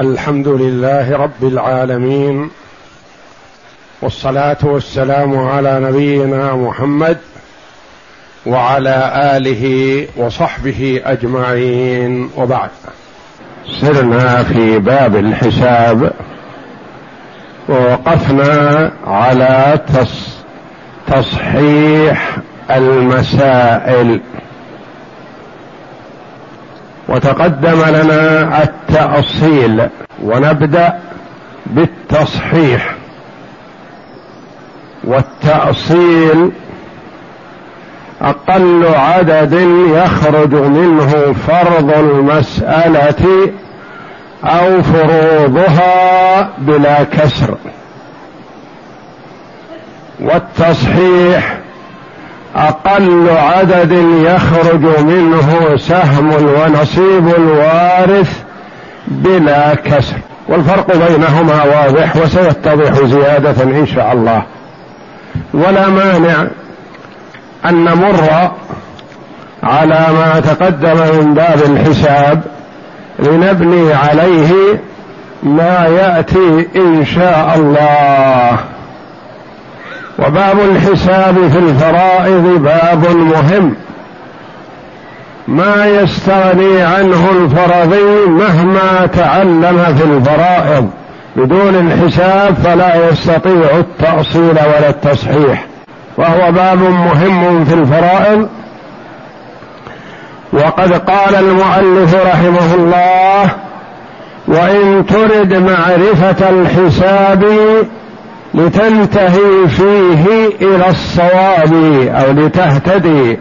الحمد لله رب العالمين والصلاة والسلام على نبينا محمد وعلى آله وصحبه أجمعين. وبعد سرنا في باب الحساب ووقفنا على تصحيح المسائل. وتقدم لنا التأصيل ونبدأ بالتصحيح والتأصيل أقل عدد يخرج منه فرض المسألة أو فروضها بلا كسر. والتصحيح أقل عدد يخرج منه سهم ونصيب الوارث بلا كسر. والفرق بينهما واضح وسيتضح زيادة إن شاء الله. ولا مانع أن نمر على ما تقدم من باب الحساب لنبني عليه ما يأتي إن شاء الله. وباب الحساب في الفرائض باب مهم. ما يستغني عنه الفرضي مهما تعلم في الفرائض. بدون الحساب فلا يستطيع التأصيل ولا التصحيح. وهو باب مهم في الفرائض. وقد قال المؤلف رحمه الله وإن ترد معرفة الحساب لتنتهي فيه إلى الصواب أو لتهتدي.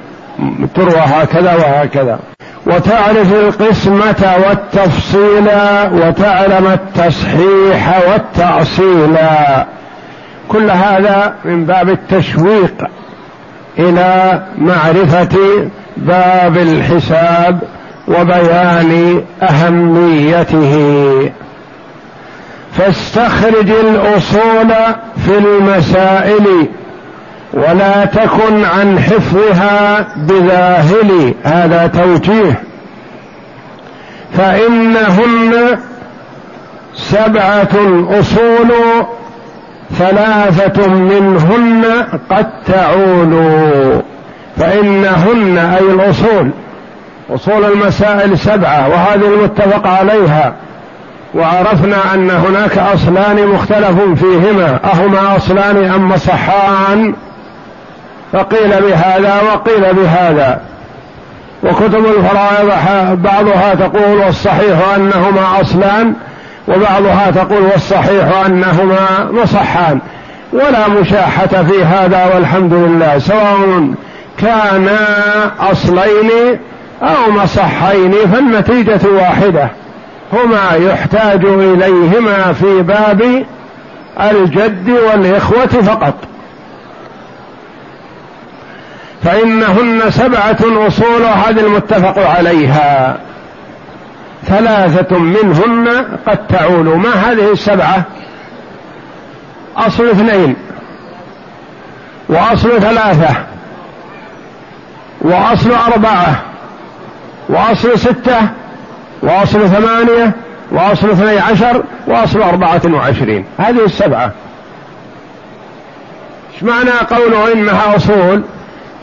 تروى هكذا وهكذا. وتعرف القسمة والتفصيل وتعلم التصحيح والتأصيل. كل هذا من باب التشويق إلى معرفة باب الحساب وبيان أهميته. فاستخرج الأصول في المسائل ولا تكن عن حفظها بذاهل. هذا توجيه. فإنهن سبعة اصول ثلاثة منهن قد تعول فإنهن أي الأصول. أصول المسائل سبعة وهذه المتفق عليها. وعرفنا أن هناك أصلان مختلف فيهما أهما أصلان أم مصحان فقيل بهذا وقيل بهذا. وكتب الفرائض بعضها تقول والصحيح أنهما أصلان وبعضها تقول والصحيح أنهما مصحان. ولا مشاحة في هذا والحمد لله سواء كانا أصلين أو مصحين فالنتيجة واحدة. هما يحتاج إليهما في باب الجد والإخوة فقط. فإنهن سبعة أصول هذه المتفق عليها. ثلاثة منهن قد تعول. ما هذه السبعة؟ أصل اثنين وأصل ثلاثة وأصل أربعة وأصل ستة وأصل ثمانية وأصل اثني عشر وأصل أربعة وعشرين. هذه السبعة. إيش معنى قوله إنها أصول؟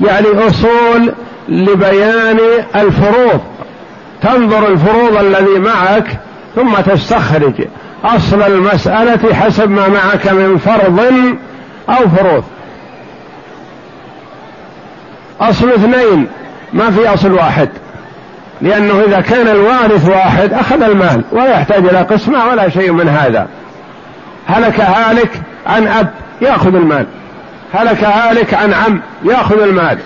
يعني أصول لبيان الفروض. تنظر الفروض الذي معك ثم تستخرج أصل المسألة حسب ما معك من فرض أو فروض. أصل اثنين ما في أصل واحد. لأنه إذا كان الوارث واحد أخذ المال ولا يحتاج إلى قسمة ولا شيء من هذا. هلك هالك عن أب يأخذ المال. هلك هالك عن عم يأخذ المال.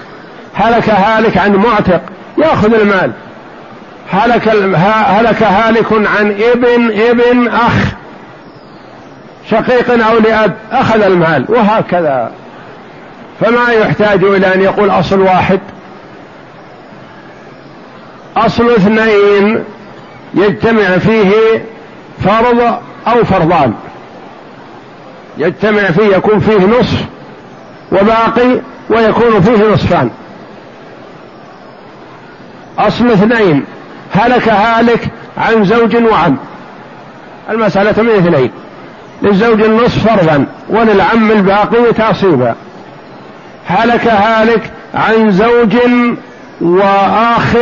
هلك هالك عن معتق يأخذ المال. هلك هلك هالك عن ابن ابن أخ شقيق أو لأب أخذ المال وهكذا. فما يحتاج إلى أن يقول أصل واحد. أصل اثنين يجتمع فيه فرض أو فرضان. يجتمع فيه يكون فيه نصف وباقي ويكون فيه نصفان. أصل اثنين هلك هالك عن زوج وعم. المسألة من اثنين للزوج النصف فرضا وللعم الباقي تعصيبا. هلك هالك عن زوج وآخ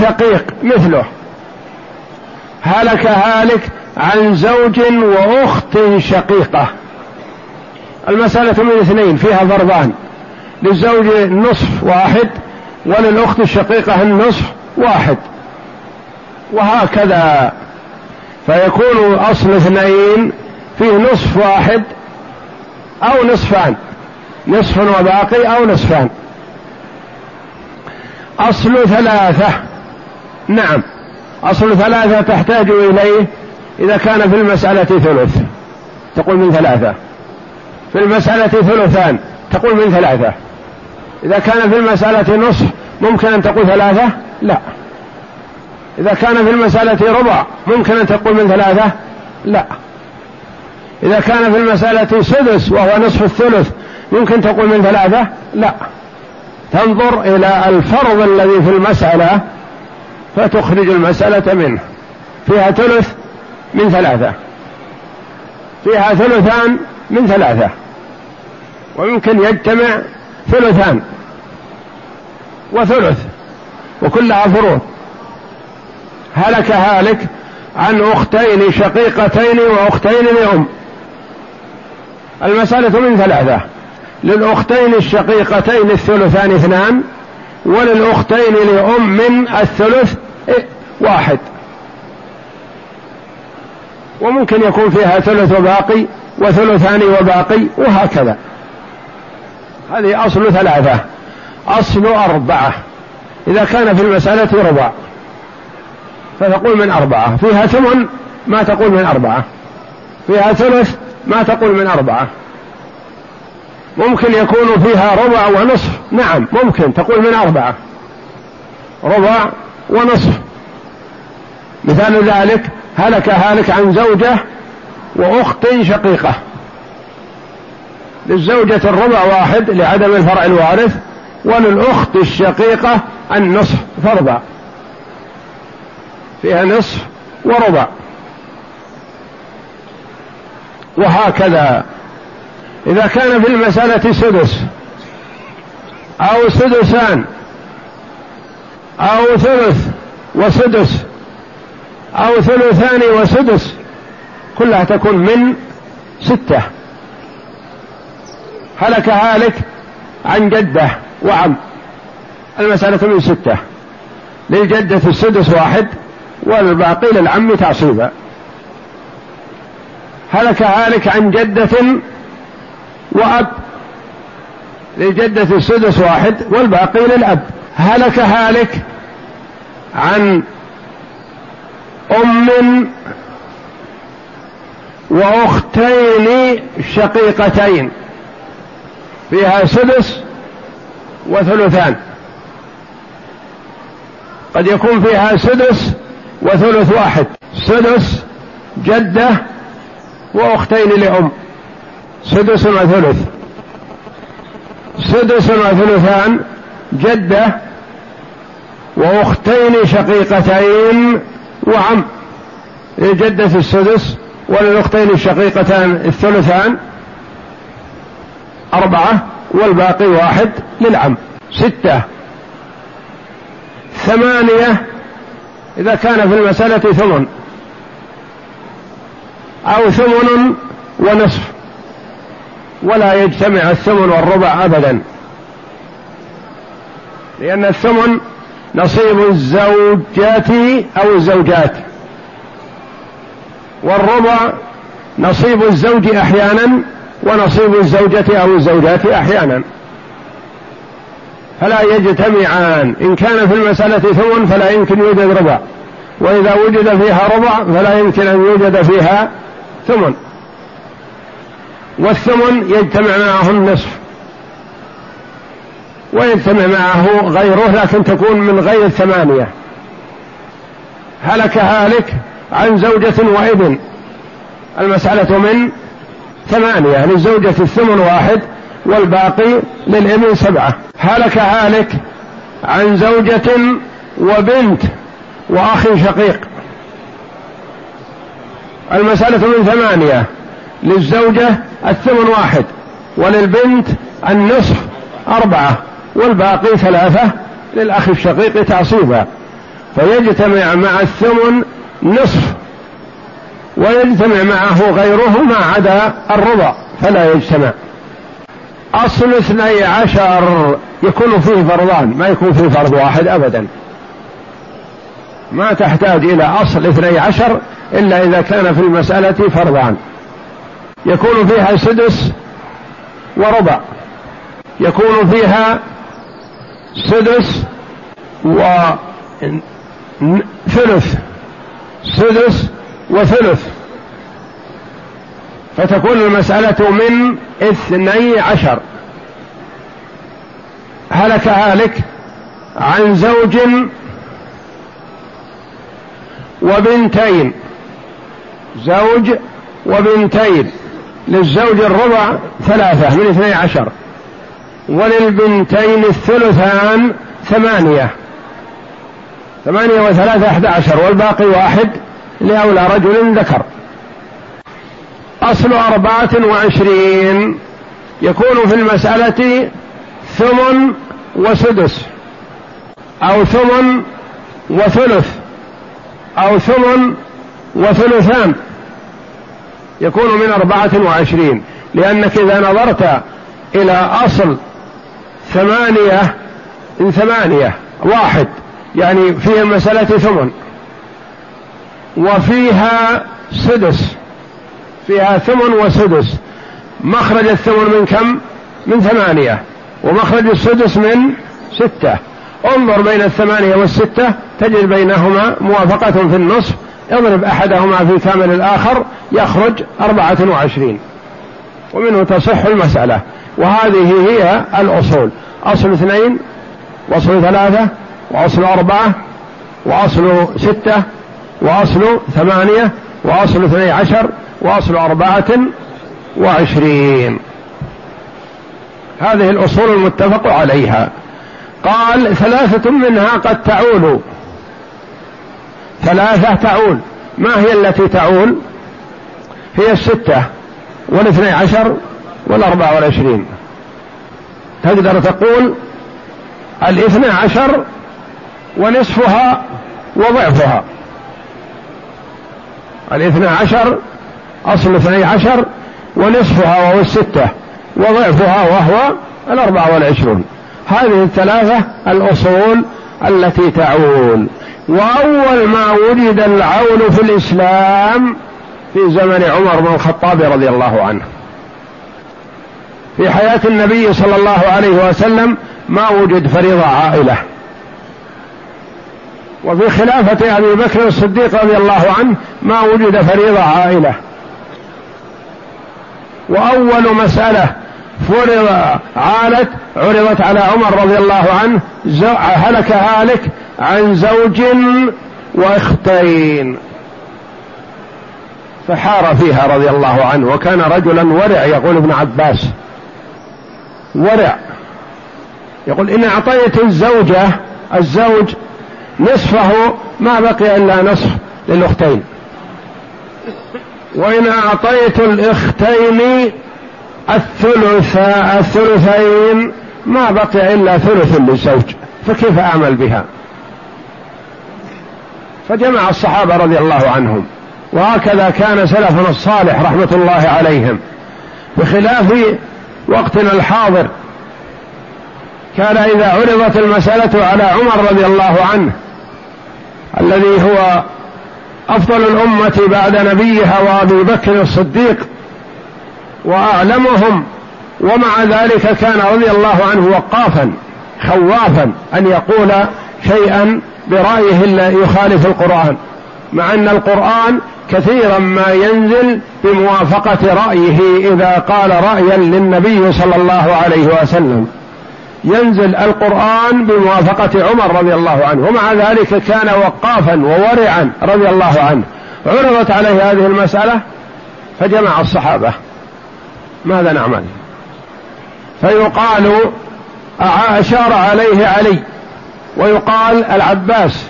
شقيق مثله. هلك هالك عن زوج وأخت شقيقة. المسألة من اثنين فيها فرضان للزوج نصف واحد وللأخت الشقيقة النصف واحد. وهكذا. فيكون أصل اثنين فيه نصف واحد أو نصفان. نصف وباقي أو نصفان. أصل ثلاثة. نعم. أصل ثلاثة تحتاج إليه إذا كان في المسألة ثلث. تقول من ثلاثة. في المسألة ثلثان تقول من ثلاثة. إذا كان في المسألة نصف ممكن أن تقول ثلاثة؟ لا. إذا كان في المسألة ربع ممكن أن تقول من ثلاثة؟ لا. إذا كان في المسألة سدس وهو نصف الثلث ممكن تقول من ثلاثة؟ لا. تنظر إلى الفرض الذي في المسألة فتخرج المسألة منه. فيها ثلث من ثلاثة. فيها ثلثان من ثلاثة. ويمكن يجتمع ثلثان. وثلث. وكلها فروض. هلك هالك عن أختين شقيقتين وأختين لأم. المسألة من ثلاثة. للأختين الشقيقتين الثلثان اثنان وللأختين لأم من الثلث واحد. وممكن يكون فيها ثلث وباقي وثلثان وباقي وهكذا. هذه أصل ثلاثة. أصل أربعة. إذا كان في المسألة ربع. فتقول من أربعة. فيها ثمن ما تقول من أربعة. فيها ثلث ما تقول من أربعة. ممكن يكون فيها ربع ونصف. نعم ممكن تقول من أربعة. ربع ونصف. مثال ذلك هلك هالك عن زوجة وأخت شقيقة. للزوجة الربع واحد لعدم الفرع الوارث وللأخت الشقيقة النصف فرضا فيها نصف وربع. وهكذا. إذا كان في المسألة سدس أو سدسان أو ثلث وسدس أو ثلثان وسدس كلها تكون من ستة. هلك هالك عن جدة وعم المسألة من ستة. للجدة السدس واحد والباقي للعم تعصيبا. هلك هالك عن جدة وأب للجدة السدس واحد والباقي للأب. هلك هالك عن أم وأختين شقيقتين فيها سدس وثلثان. قد يكون فيها سدس وثلث واحد سدس جدة وأختين لأم. سدس وثلث. سدس وثلثان جدة وأختين شقيقتين وعم. للجدة السدس وللأختين الشقيقتان الثلثان أربعة والباقي واحد للعم. ستة. ثمانية. إذا كان في المسألة ثمن. أو ثمن ونصف. ولا يجتمع الثمن والربع أبدا. لأن الثمن نصيب الزوجات أو الزوجات. والربع نصيب الزوج أحيانا ونصيب الزوجة أو الزوجات أحيانا. فلا يجتمعان. إن كان في المسألة ثمن فلا يمكن يوجد ربع. وإذا وجد فيها ربع فلا يمكن أن يوجد فيها ثمن. والثمن يجتمع معه النصف. ويجتمع معه غيره لكن تكون من غير ثمانية. هلك هالك عن زوجة وابن. المسألة من ثمانية للزوجة الثمن واحد والباقي للابن سبعة. هلك هالك عن زوجة وبنت وأخ شقيق. المسألة من ثمانية للزوجة الثمن واحد وللبنت النصف أربعة. والباقي ثلاثة للأخ الشقيق تعصيبا فيجتمع مع الثمن نصف ويجتمع معه غيره ما عدا الربع فلا يجتمع. أصل اثني عشر يكون فيه فرضان ما يكون فيه فرض واحد أبدا. ما تحتاج إلى أصل اثني عشر إلا إذا كان في المسألة فرضان يكون فيها سدس وربع. يكون فيها سدس وثلث سدس وثلث. فتكون المسألة من اثني عشر. هلك هالك عن زوج وبنتين. زوج وبنتين. للزوج الربع ثلاثة من اثني عشر. وللبنتين الثلثان ثمانية. ثمانية وثلاثة أحد عشر والباقي واحد لأولى رجل ذكر. أصل أربعة وعشرين. يكون في المسألة ثمن وسدس أو ثمن وثلث أو ثمن وثلثان. يكون من أربعة وعشرين. لأنك إذا نظرت إلى أصل ثمانية من ثمانية واحد. يعني في المسألة ثمن. وفيها سدس. فيها ثمن وسدس. مخرج الثمن من كم؟ من ثمانية. ومخرج السدس من ستة. انظر بين الثمانية والستة تجد بينهما موافقة في النصف. اضرب أحدهما في كامل الآخر يخرج أربعة وعشرين. ومنه تصح المسألة. وهذه هي الأصول. أصل اثنين وأصل ثلاثة وأصل أربعة وأصل ستة وأصل ثمانية وأصل اثني عشر وأصل أربعة وعشرين. هذه الأصول المتفق عليها. قال ثلاثة منها قد تعول. ثلاثة تعول. ما هي التي تعول؟ هي الستة والاثني عشر والأربعة والعشرين. تقدر تقول الاثنى عشر ونصفها وضعفها. الاثنى عشر أصل الاثني عشر ونصفها وهو الستة وضعفها وهو الأربعة والعشرون. هذه الثلاثة الأصول التي تعول. وأول ما وجد العول في الإسلام في زمن عمر بن الخطاب رضي الله عنه. في حياة النبي صلى الله عليه وسلم ما وجد فريضة عائلة. وفي خلافة أبي بكر الصديق رضي الله عنه ما وجد فريضة عائلة. وأول مسألة فرض عالت عرضت على عمر رضي الله عنه هلك هالك عن زوج وأختين. فحار فيها رضي الله عنه وكان رجلا ورع يقول ابن عباس. ورع. يقول إن أعطيت الزوجة الزوج نصفه ما بقي إلا نصف للأختين. وإن أعطيت الأختين الثلث الثلثين ما بقي إلا ثلث للزوج. فكيف أعمل بها؟ فجمع الصحابة رضي الله عنهم. وهكذا كان سلفنا الصالح رحمة الله عليهم. بخلاف وقتنا الحاضر. كان إذا عرضت المسألة على عمر رضي الله عنه الذي هو أفضل الأمة بعد نبيها وأبي بكر الصديق وأعلمهم ومع ذلك كان رضي الله عنه وقافا خوافا أن يقول شيئا برأيه يخالف القرآن. مع أن القرآن كثيرا ما ينزل بموافقة رأيه إذا قال رأيا للنبي صلى الله عليه وسلم. ينزل القرآن بموافقة عمر رضي الله عنه ومع ذلك كان وقافا وورعا رضي الله عنه. عرضت عليه هذه المسألة فجمع الصحابة. ماذا نعمل؟ فيقال أشار عليه علي ويقال العباس.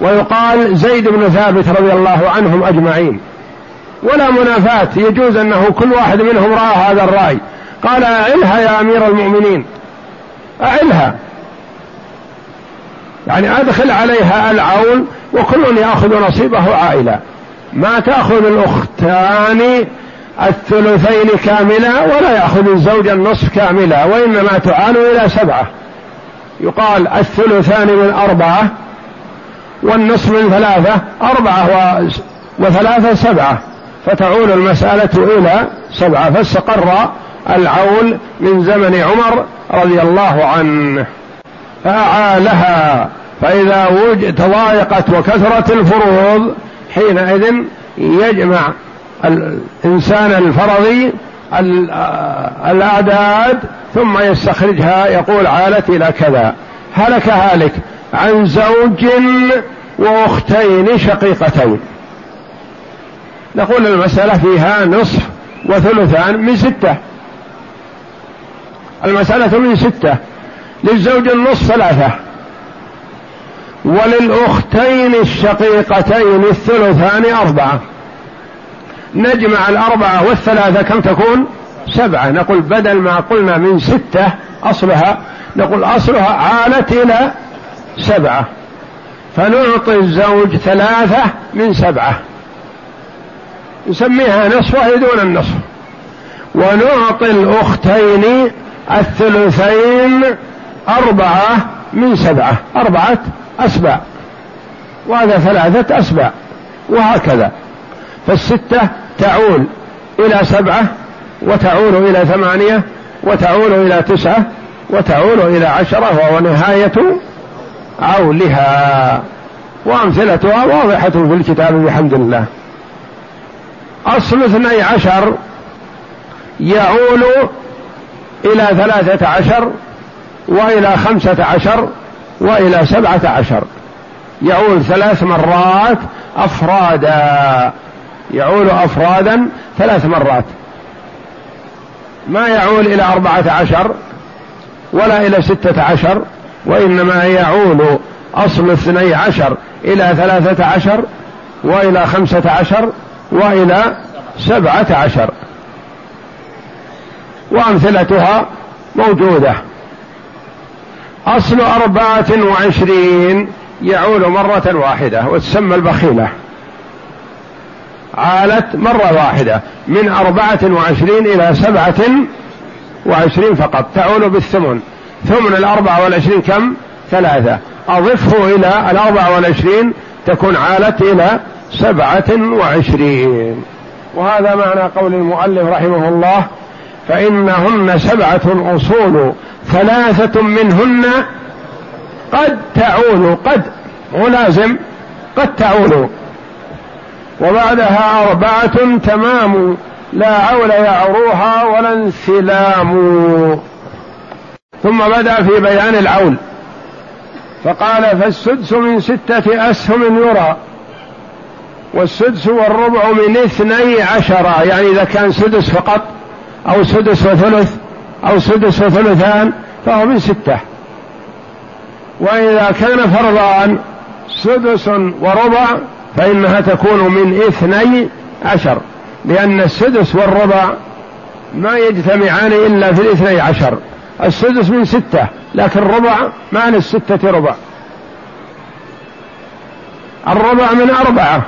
ويقال زيد بن ثابت رضي الله عنهم أجمعين. ولا منافاة يجوز أنه كل واحد منهم رأى هذا الرأي. قال أعلها يا أمير المؤمنين. أعلها. يعني أدخل عليها العول وكل يأخذ نصيبه عائلا. ما تأخذ الأختان الثلثين كاملة ولا يأخذ الزوج النصف كاملة وإنما تعان إلى سبعة. يقال الثلثان من أربعة والنصف من ثلاثة أربعة وثلاثة سبعة. فتعول المسألة إلى سبعة. فاستقر العول من زمن عمر رضي الله عنه. فأعالها. فإذا وجد تضايقت وكثرت الفروض حينئذ يجمع الإنسان الفرضي الأعداد ثم يستخرجها يقول عالت إلى كذا. هلك هالك عن زوج وأختين شقيقتين. نقول المسألة فيها نصف وثلثان من ستة. المسألة من ستة. للزوج النصف ثلاثة. وللأختين الشقيقتين الثلثان أربعة. نجمع الأربعة والثلاثة كم تكون؟ سبعة. نقول بدل ما قلنا من ستة أصلها نقول أصلها عالت إلى سبعة. فنعطي الزوج ثلاثة من سبعة. نسميها نصف دون النصف. ونعطي الأختين الثلثين أربعة من سبعة. أربعة أسباع. وهذا ثلاثة أسباع. وهكذا. فالستة تعول إلى سبعة. وتعول إلى ثمانية وتعول إلى تسعة وتعول إلى عشرة وهو نهاية عولها. وأمثلتها واضحة في الكتاب بحمد الله. أصل اثني عشر يعول إلى ثلاثة عشر وإلى خمسة عشر وإلى سبعة عشر. يعول ثلاث مرات أفرادا. يعول أفرادا ثلاث مرات. ما يعول إلى أربعة عشر ولا إلى ستة عشر وإنما يعول أصل اثني عشر إلى ثلاثة عشر وإلى خمسة عشر وإلى سبعة عشر. وأمثلتها موجودة. أصل أربعة وعشرين يعول مرة واحدة وتسمى البخيلة. عالت مرة واحدة من أربعة وعشرين إلى سبعة وعشرين فقط تعول بالثمن. ثمن الأربعة والعشرين كم؟ ثلاثة. أضفه إلى الأربعة والعشرين تكون عالت إلى سبعة وعشرين. وهذا معنى قول المؤلف رحمه الله فإنهن سبعة أصول ثلاثة منهن قد تعول قد مو لازم قد تعول وبعدها أربعة تمام. لا عول يعروها ولا انسلام. ثم بدأ في بيان العول فقال فالسدس من ستة أسهم يرى والسدس والربع من اثني عشر. يعني إذا كان سدس فقط أو سدس وثلث أو سدس وثلثان فهو من ستة. وإذا كان فرضان سدس وربع فإنها تكون من اثني عشر لأن السدس والربع ما يجتمعان إلا في الاثني عشر. السدس من ستة لكن ربع ما للستة ربع. الربع من أربعة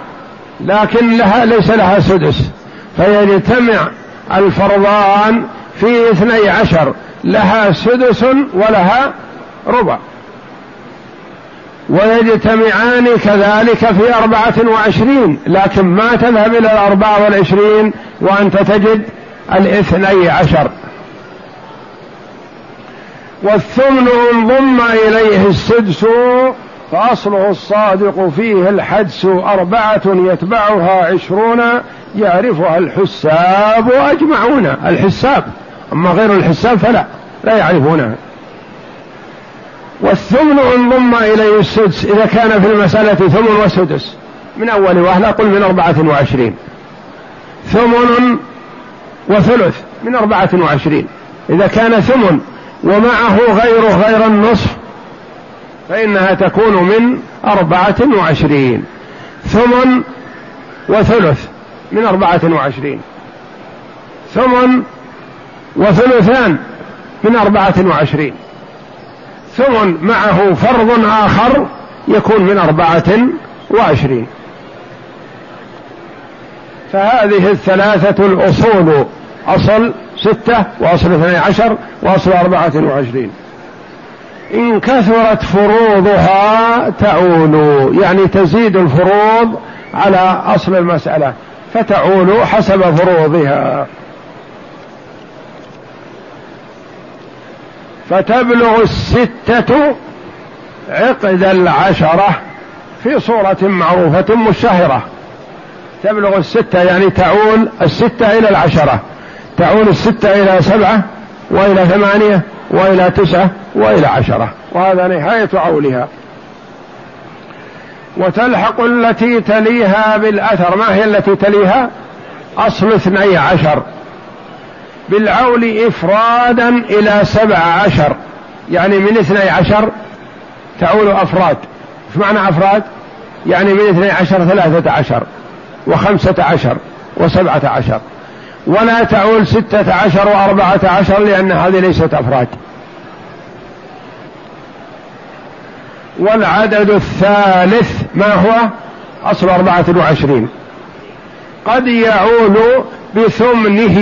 لكن لها ليس لها سدس. فيجتمع الفرضان في اثني عشر لها سدس ولها ربع. ويجتمعان كذلك في أربعة وعشرين لكن ما تذهب إلى الأربعة والعشرين وأنت تجد الاثني عشر. والثمن إن ضم إليه السدس فأصله الصادق فيه الحدس أربعة يتبعها عشرون يعرفها الحساب أجمعون. الحساب أما غير الحساب فلا لا يعرفونها والثمن إن ضم إليه السدس إذا كان في المسألة ثمن وسدس. من أول وهلة قل من أربعة وعشرين. ثمن وثلث من أربعة وعشرين. إذا كان ثمن ومعه غيره غير النصف فإنها تكون من أربعة وعشرين. ثمن وثلث من أربعة وعشرين. ثمن وثلثان من أربعة وعشرين. ثمن معه فرض آخر يكون من أربعة وعشرين. فهذه الثلاثة الأصول أصل ستة وأصل اثني عشر وأصل أربعة وعشرين. إن كثرت فروضها تعول يعني تزيد الفروض على أصل المسألة فتعول حسب فروضها. فتبلغ الستة عقد العشرة في صورة معروفة مشتهرة تبلغ الستة يعني تعول الستة إلى العشرة. تعول الستة إلى سبعة وإلى ثمانية وإلى تسعة وإلى عشرة. وهذا نهاية عولها. وتلحق التي تليها بالأثر. ما هي التي تليها؟ أصل اثني عشر. بالعول إفرادا إلى سبع عشر. يعني من اثني عشر تعول أفراد. إيش معنى أفراد؟ يعني من اثني عشر ثلاثة عشر وخمسة عشر وسبعة عشر. ولا تعول ستة عشر وأربعة عشر لأن هذه ليست أفراد. والعدد الثالث ما هو؟ أصل أربعة وعشرين. قد يعول بثمنه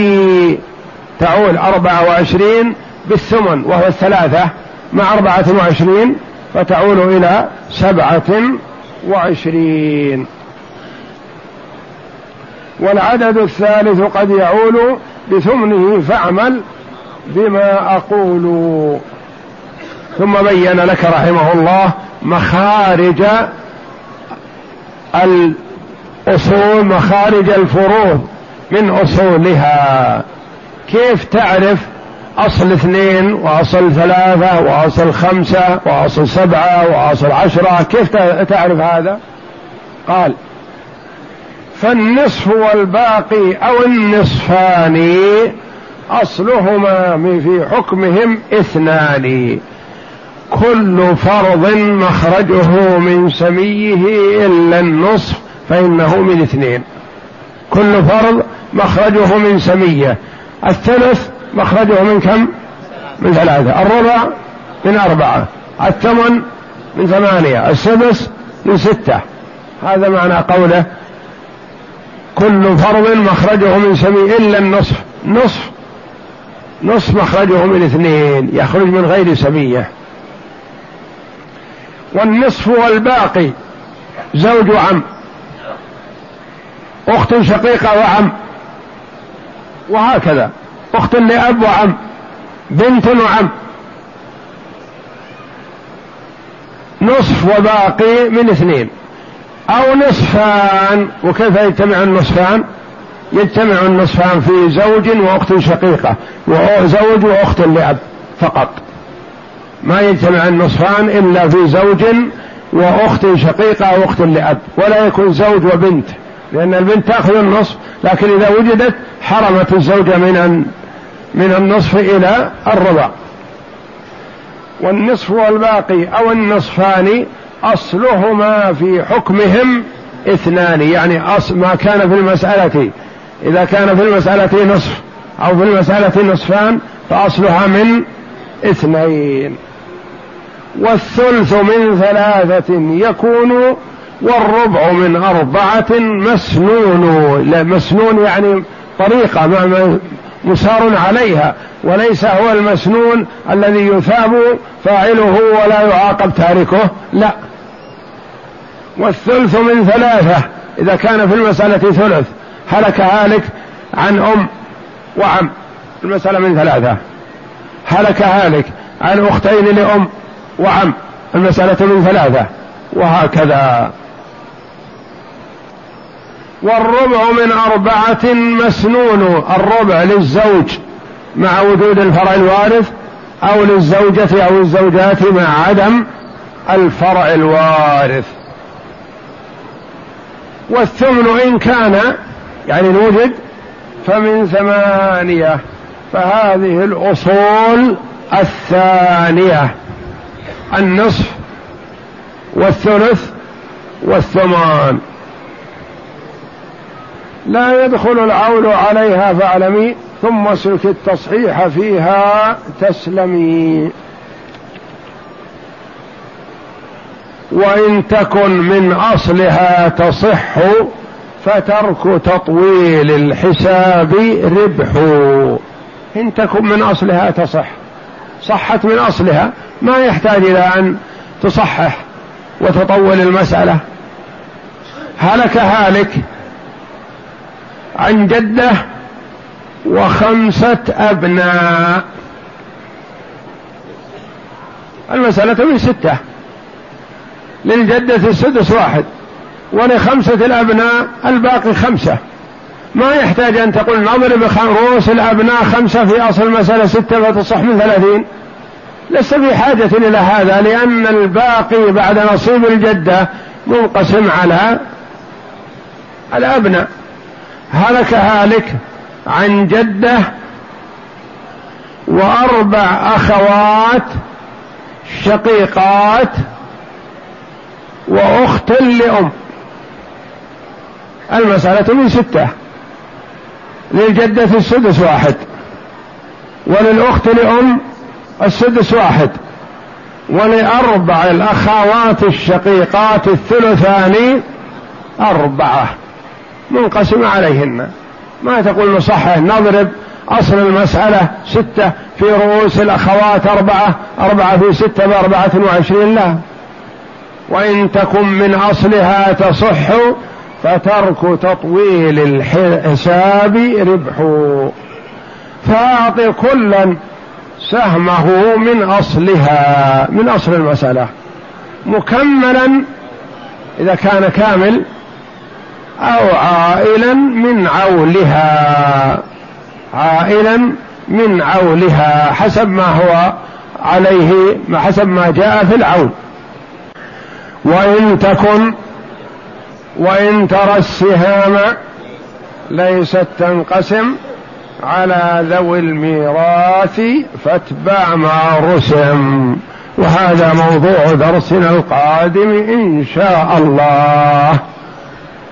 تعول أربعة وعشرين بالثمن وهو الثلاثة مع أربعة وعشرين فتعول إلى سبعة وعشرين. والعدد الثالث قد يعول بثمنه فاعمل بما أقول. ثم بين لك رحمه الله مخارج الأصول مخارج الفروض من أصولها. كيف تعرف أصل اثنين وأصل ثلاثة وأصل خمسة وأصل سبعة وأصل عشرة؟ كيف تعرف هذا؟ قال فالنصف والباقي أو النصفان أصلهما في حكمهم اثنان. كل فرض مخرجه من سميه إلا النصف فإنه من اثنين. كل فرض مخرجه من سمية. الثلث مخرجه من كم؟ من ثلاثة. الربع من أربعة. الثمن من ثمانية. السدس من ستة. هذا معنى قوله كل فرض مخرجه من سمي إلا النصف نصف نصف مخرجه من اثنين. يخرج من غير سمية. والنصف والباقي زوج وعم أخت شقيقة وعم. وهكذا. أخت لأب وعم بنت وعم. نصف وباقي من اثنين. أو نصفان وكيف يجتمع النصفان؟ يجتمع النصفان في زوج وأخت شقيقة وزوج وأخت لأب فقط. ما يجتمع النصفان إلا في زوج وأخت شقيقة وأخت لأب ولا يكون زوج وبنت. لأن البنت تأخذ النصف لكن إذا وجدت حرمت الزوجة من من النصف إلى الربع. والنصف والباقي أو النصفان أصلهما في حكمهم اثنان يعني أصل ما كان في المسألة إذا كان في المسألة نصف أو في المسألة نصفان فأصلها من اثنين. والثلث من ثلاثة يكون والربع من أربعة مسنون. مسنون يعني طريقة مسار عليها وليس هو المسنون الذي يثاب فاعله ولا يعاقب تاركه لا. والثلث من ثلاثة إذا كان في المسألة ثلث هلك هالك عن أم وعم المسألة من ثلاثة. هلك هالك عن أختين لأم وعم المسألة من ثلاثة وهكذا. والربع من أربعة مسنون الربع للزوج مع وجود الفرع الوارث أو للزوجة أو الزوجات مع عدم الفرع الوارث. والثمن إن كان يعني الوجد فمن ثمانية فهذه الأصول الثانية. النصف والثلث والثمان. لا يدخل العول عليها فاعلمي ثم اسلك التصحيح فيها تسلمي. وإن تكن من أصلها تصح فترك تطويل الحساب ربح. إن تكن من أصلها تصح. صحت من أصلها ما يحتاج إلى أن تصحح وتطول المسألة. هلك هالك عن جدة وخمسة أبناء. المسألة من ستة. للجدة السدس واحد ولخمسة الأبناء الباقي خمسة. ما يحتاج أن تقول نضرب رؤوس الأبناء خمسة في أصل المسألة ستة فتصح من ثلاثين. لست بحاجة إلى هذا لأن الباقي بعد نصيب الجدة منقسم على الأبناء. هلك هالك عن جدة وأربع أخوات شقيقات وأخت لأم. المسألة من ستة. للجدة السدس واحد. وللأخت لأم السدس واحد. ولأربع الأخوات الشقيقات الثلثان أربعة. منقسم عليهن. ما تقول نصحح نضرب أصل المسألة ستة في رؤوس الأخوات أربعة أربعة في ستة بأربعة وعشرين. لا. وإن تكن من أصلها تصح فترك تطويل الحساب ربح. فأعط كلا سهمه من أصلها من أصل المسألة. مكملا إذا كان كامل أو عائلا من عولها. عائلا من عولها. حسب ما هو عليه حسب ما جاء في العول. وإن تكن وإن ترى السهام ليست تنقسم على ذوي الميراث فاتبع ما رسم. وهذا موضوع درسنا القادم إن شاء الله.